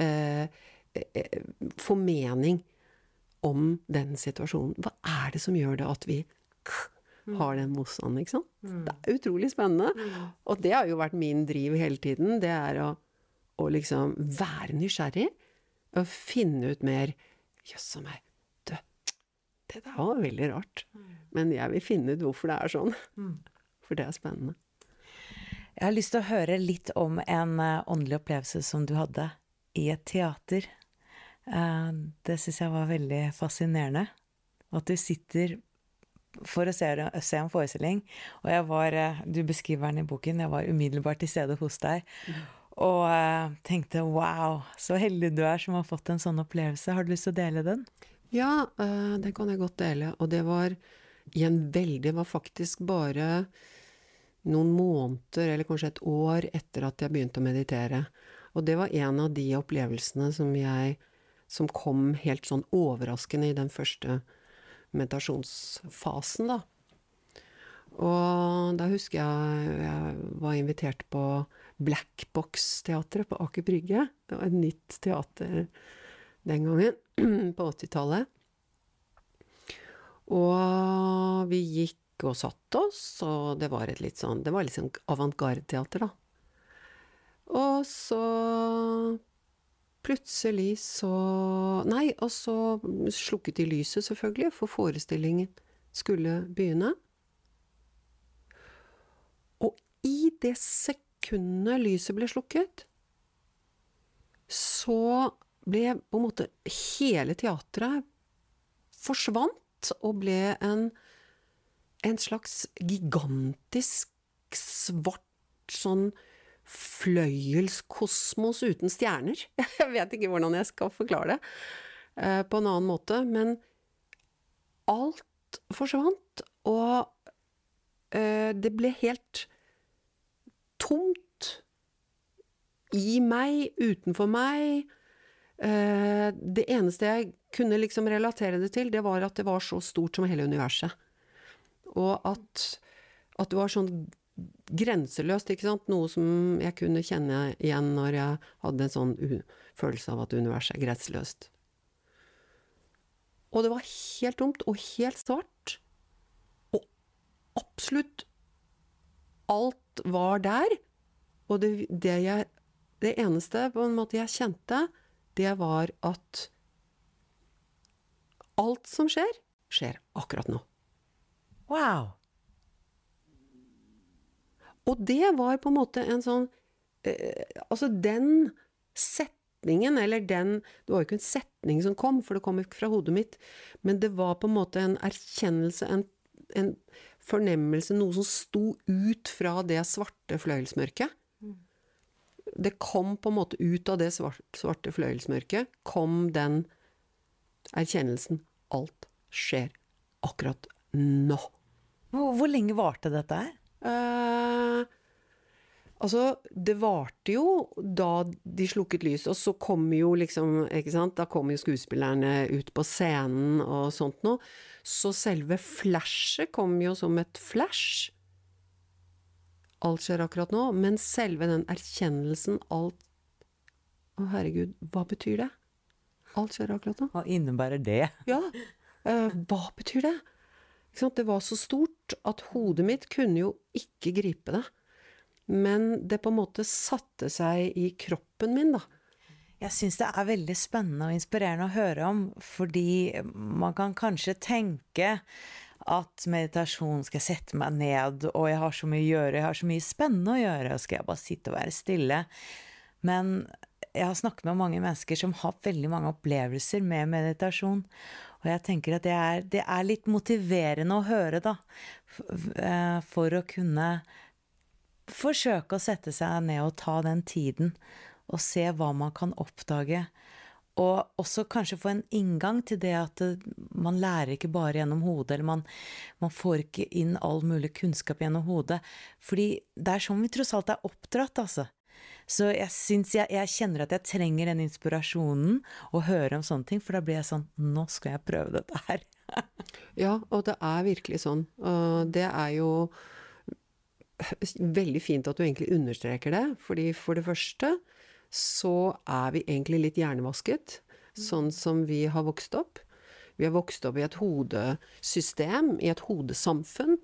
C: eh, eh, formening om den situasjonen. Hva er det som gjør det at vi har den motstanden, ikke sant? Det er utrolig spennende. Og det har jo vært min driv hele tiden. Det er å, å liksom være nysgjerrig og finne ut mer Jøss a meg, du, det der var veldig rart. Men jeg vil finne ut hvorfor det er sånn. For det er spennende.
B: Jeg har lyst til å høre litt om en eh, åndelig opplevelse som du hadde i et teater. Eh, det syns jeg var veldig fascinerende. At du sitter for å se, se en forestilling, og jeg var eh, Du beskriver den i boken. Jeg var umiddelbart til stede hos deg. Og uh, tenkte wow, så heldig du er som har fått en sånn opplevelse. Har du lyst til å dele den?
C: Ja, uh, det kan jeg godt dele. Og det var i en veldig Det var faktisk bare noen måneder, eller kanskje et år, etter at jeg begynte å meditere. Og det var en av de opplevelsene som jeg Som kom helt sånn overraskende i den første meditasjonsfasen, da. Og da husker jeg jeg var invitert på Black Box-teatret på Aker Brygge. Det var et nytt teater den gangen, på 80-tallet. Og vi gikk og satte oss, og det var et litt sånn Det var litt sånn avantgarde-teater, da. Og så plutselig så Nei, og så slukket de lyset, selvfølgelig, for forestillingen skulle begynne. Og i det sekundet lyset ble slukket, så ble på en måte hele teatret forsvant og ble en, en slags gigantisk svart sånn fløyelskosmos uten stjerner. Jeg vet ikke hvordan jeg skal forklare det eh, på en annen måte, men alt forsvant, og eh, det ble helt tomt i meg, utenfor meg. Eh, det eneste jeg kunne liksom relatere det til, det var at det var så stort som hele universet. Og at, at det var sånn grenseløst, ikke sant. Noe som jeg kunne kjenne igjen når jeg hadde en sånn følelse av at universet er grenseløst. Og det var helt tomt og helt svart. Og absolutt alt var der. Og det, det, jeg, det eneste på en måte jeg kjente, det var at alt som skjer, skjer akkurat nå.
B: Wow.
C: Og det var på en måte en sånn eh, Altså, den setningen, eller den Det var jo ikke en setning som kom, for det kom ikke fra hodet mitt, men det var på en måte en erkjennelse, en, en fornemmelse, noe som sto ut fra det svarte fløyelsmørket. Det kom på en måte ut av det svarte, fløyelsmørket, kom den erkjennelsen. Alt skjer akkurat nå.
B: Hvor lenge varte dette her?
C: Eh, altså, det varte jo da de slukket lys, og så kom jo liksom Ikke sant, da kom jo skuespillerne ut på scenen og sånt noe. Så selve flashet kom jo som et flash. Alt skjer akkurat nå, men selve den erkjennelsen, alt Å, herregud, hva betyr det? Alt skjer akkurat nå.
B: Hva innebærer det?
C: Ja, Uh, hva betyr det? Ikke sant? Det var så stort at hodet mitt kunne jo ikke gripe det. Men det på en måte satte seg i kroppen min, da.
B: Jeg syns det er veldig spennende og inspirerende å høre om, fordi man kan kanskje tenke at meditasjon skal sette meg ned, og jeg har så mye å gjøre, jeg har så mye spennende å gjøre, og skal jeg bare sitte og være stille? Men jeg har snakket med mange mennesker som har veldig mange opplevelser med meditasjon. Og jeg tenker at det er, det er litt motiverende å høre, da. For å kunne forsøke å sette seg ned og ta den tiden. Og se hva man kan oppdage. Og også kanskje få en inngang til det at man lærer ikke bare gjennom hodet, eller man, man, får ikke inn all mulig kunnskap gjennom hodet. Fordi det er sånn vi tross alt er oppdratt, altså. Så jeg jeg, jeg, kjenner at jeg trenger den inspirasjonen å høre om sånne ting, for da blir jeg sånn Nå skal jeg prøve dette her.
C: ja, og det er virkelig sånn. Det er jo veldig fint at du egentlig understreker det, fordi for det første så er vi egentlig litt hjernevasket, sånn som vi har vokst opp. Vi har vokst opp i et hodesystem, i et hodesamfunn.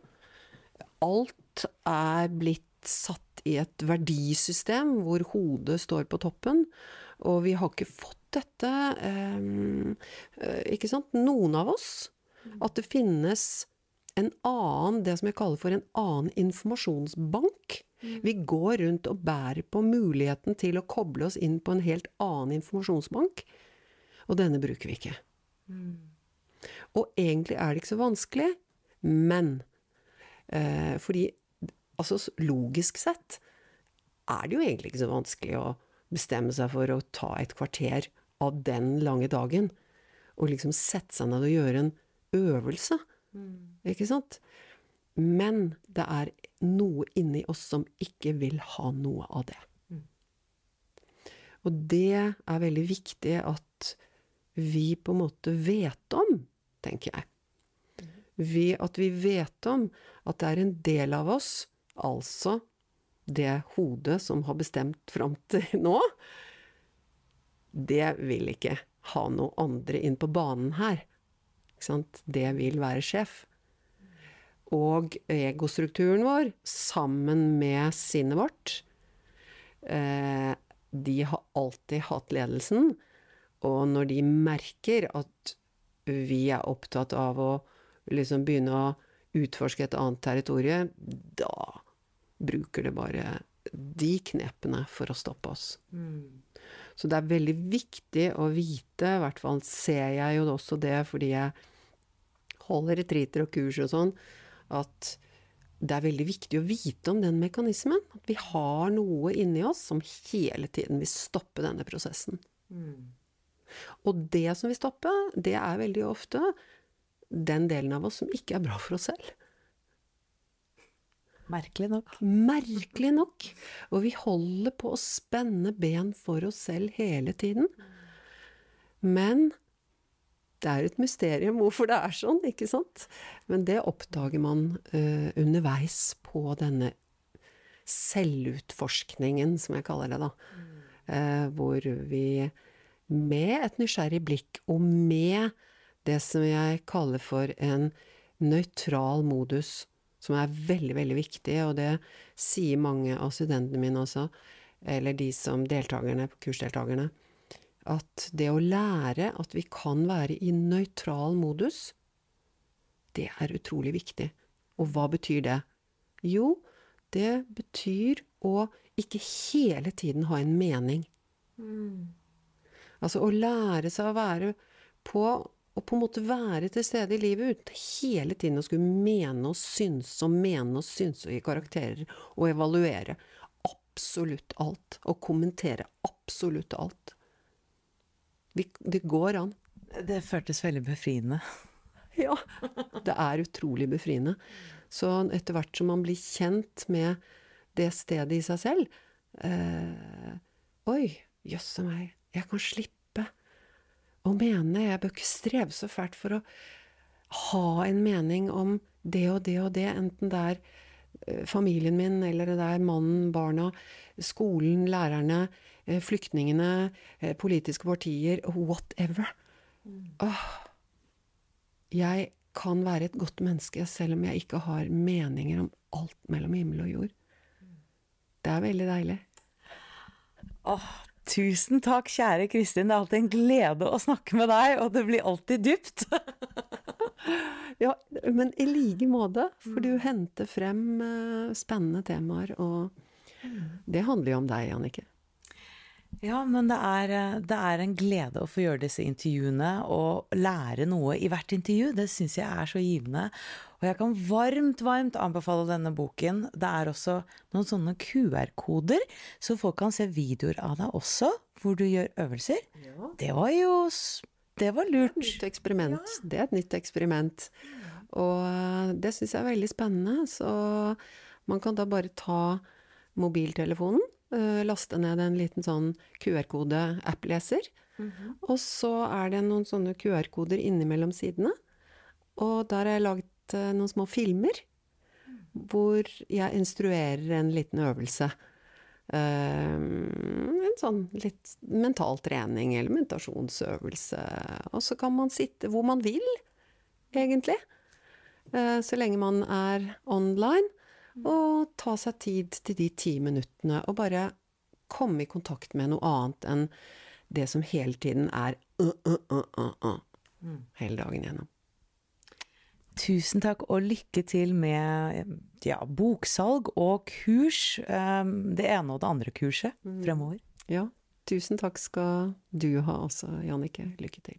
C: Alt er blitt satt i et verdisystem hvor hodet står på toppen, og vi har ikke fått dette eh, Ikke sant? Noen av oss. At det finnes en annen, det som jeg kaller for en annen informasjonsbank. Vi går rundt og bærer på muligheten til å koble oss inn på en helt annen informasjonsbank, og denne bruker vi ikke. Mm. Og egentlig er det ikke så vanskelig, men eh, fordi altså logisk sett er det jo egentlig ikke så vanskelig å bestemme seg for å ta et kvarter av den lange dagen, og liksom sette seg ned og gjøre en øvelse. Mm. Ikke sant? Men det er noe inni oss som ikke vil ha noe av det. Mm. Og det er veldig viktig at vi på en måte vet om, tenker jeg. Vi, at vi vet om at det er en del av oss, altså det hodet som har bestemt fram til nå, det vil ikke ha noe andre inn på banen her. Det vil være sjef. Og egostrukturen vår, sammen med sinnet vårt, eh, de har alltid hatt ledelsen, og når de merker at vi er opptatt av å liksom begynne å utforske et annet territorium, da bruker det bare de knepene for å stoppe oss. Så det er veldig viktig å vite, i hvert fall ser jeg jo også det fordi jeg holder retreater og kurs og sånn, at det er veldig viktig å vite om den mekanismen. At vi har noe inni oss som hele tiden vil stoppe denne prosessen. Og det som vil stoppe, det er veldig ofte den delen av oss som ikke er bra for oss selv.
D: Merkelig nok.
C: Merkelig nok. Og vi holder på å spenne ben for oss selv hele tiden. Men det er et mysterium hvorfor det er sånn, ikke sant? Men det oppdager man uh, underveis på denne selvutforskningen, som jeg kaller det, da. Uh, hvor vi med et nysgjerrig blikk, og med det som jeg kaller for en nøytral modus, som er veldig, veldig viktig, og det sier mange av studentene mine også, eller de som deltakerne, kursdeltakerne, at det å lære at vi kan være i nøytral modus, det er utrolig viktig. Og hva betyr det? Jo, det betyr å ikke hele tiden ha en mening. Altså å lære seg å være på og på en måte være til stede i livet uten hele tiden å skulle mene og synse og mene og synse og gi karakterer og evaluere absolutt alt. Og kommentere absolutt alt. Vi, det går an.
D: Det føltes veldig befriende.
C: Ja. Det er utrolig befriende. Så etter hvert som man blir kjent med det stedet i seg selv eh, Oi, jøsse meg, jeg kan slippe å mene. Jeg bør ikke streve så fælt for å ha en mening om det og det og det, enten det er eh, familien min, eller det er mannen, barna, skolen, lærerne, eh, flyktningene, eh, politiske partier, whatever. Åh, jeg kan være et godt menneske selv om jeg ikke har meninger om alt mellom himmel og jord. Det er veldig deilig.
D: Åh, tusen takk, kjære Kristin. Det er alltid en glede å snakke med deg, og det blir alltid dypt.
C: Ja, men i like måte, for du henter frem eh, spennende temaer, og det handler jo om deg, Annike.
D: Ja, men det er, eh, det er en glede å få gjøre disse intervjuene og lære noe i hvert intervju. Det syns jeg er så givende. Og jeg kan varmt, varmt anbefale denne boken. Det er også noen sånne QR-koder, så folk kan se videoer av deg også, hvor du gjør øvelser. Det var jo Det var lurt.
C: Nytt eksperiment. Det er et nytt eksperiment. Og eh, det syns jeg er veldig spennende. Så man kan da bare ta mobiltelefonen, eh, laste ned en liten sånn QR-kode-app-leser. Og så er det noen sånne QR-koder innimellom sidene. Og der har jeg laget eh, noen små filmer hvor jeg instruerer en liten øvelse. Eh, en sånn litt mental trening eller meditasjonsøvelse. Og så kan man sitte hvor man vil, egentlig. Eh, så lenge man er online. Og ta seg tid til de ti minuttene og bare komme i kontakt med noe annet enn det som hele tiden er uh, uh, uh, uh, uh, hele dagen gjennom.
D: Tusen takk, og lykke til med ja, boksalg og kurs. eh, Det ene og det andre kurset fremover.
C: Ja, tusen takk skal du ha også, Jannicke. Lykke til.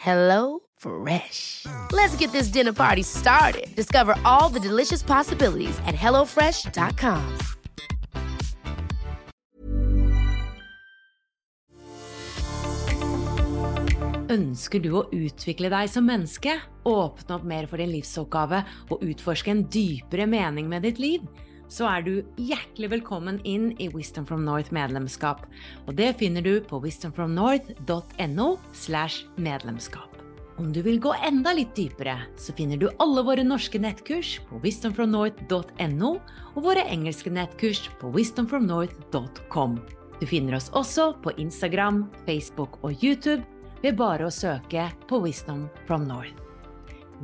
E: Hello Fresh. Let's get this dinner party started. Discover all the delicious possibilities at hellofresh.com.
B: Ønsker du å utvikle deg som menneske, åpne opp mer for din livsoppgave og utforske en dypere mening med ditt liv? Så er du hjertelig velkommen inn i Wisdom from North medlemskap. Og det finner du på wisdomfromnorth.no slash medlemskap. Om du vil gå enda litt dypere, så finner du alle våre norske nettkurs på wisdomfromnorth.no og våre engelske nettkurs på wisdomfromnorth.com. Du finner oss også på Instagram, Facebook og YouTube ved bare å søke på Wisdom from North.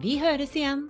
B: Vi høres igjen!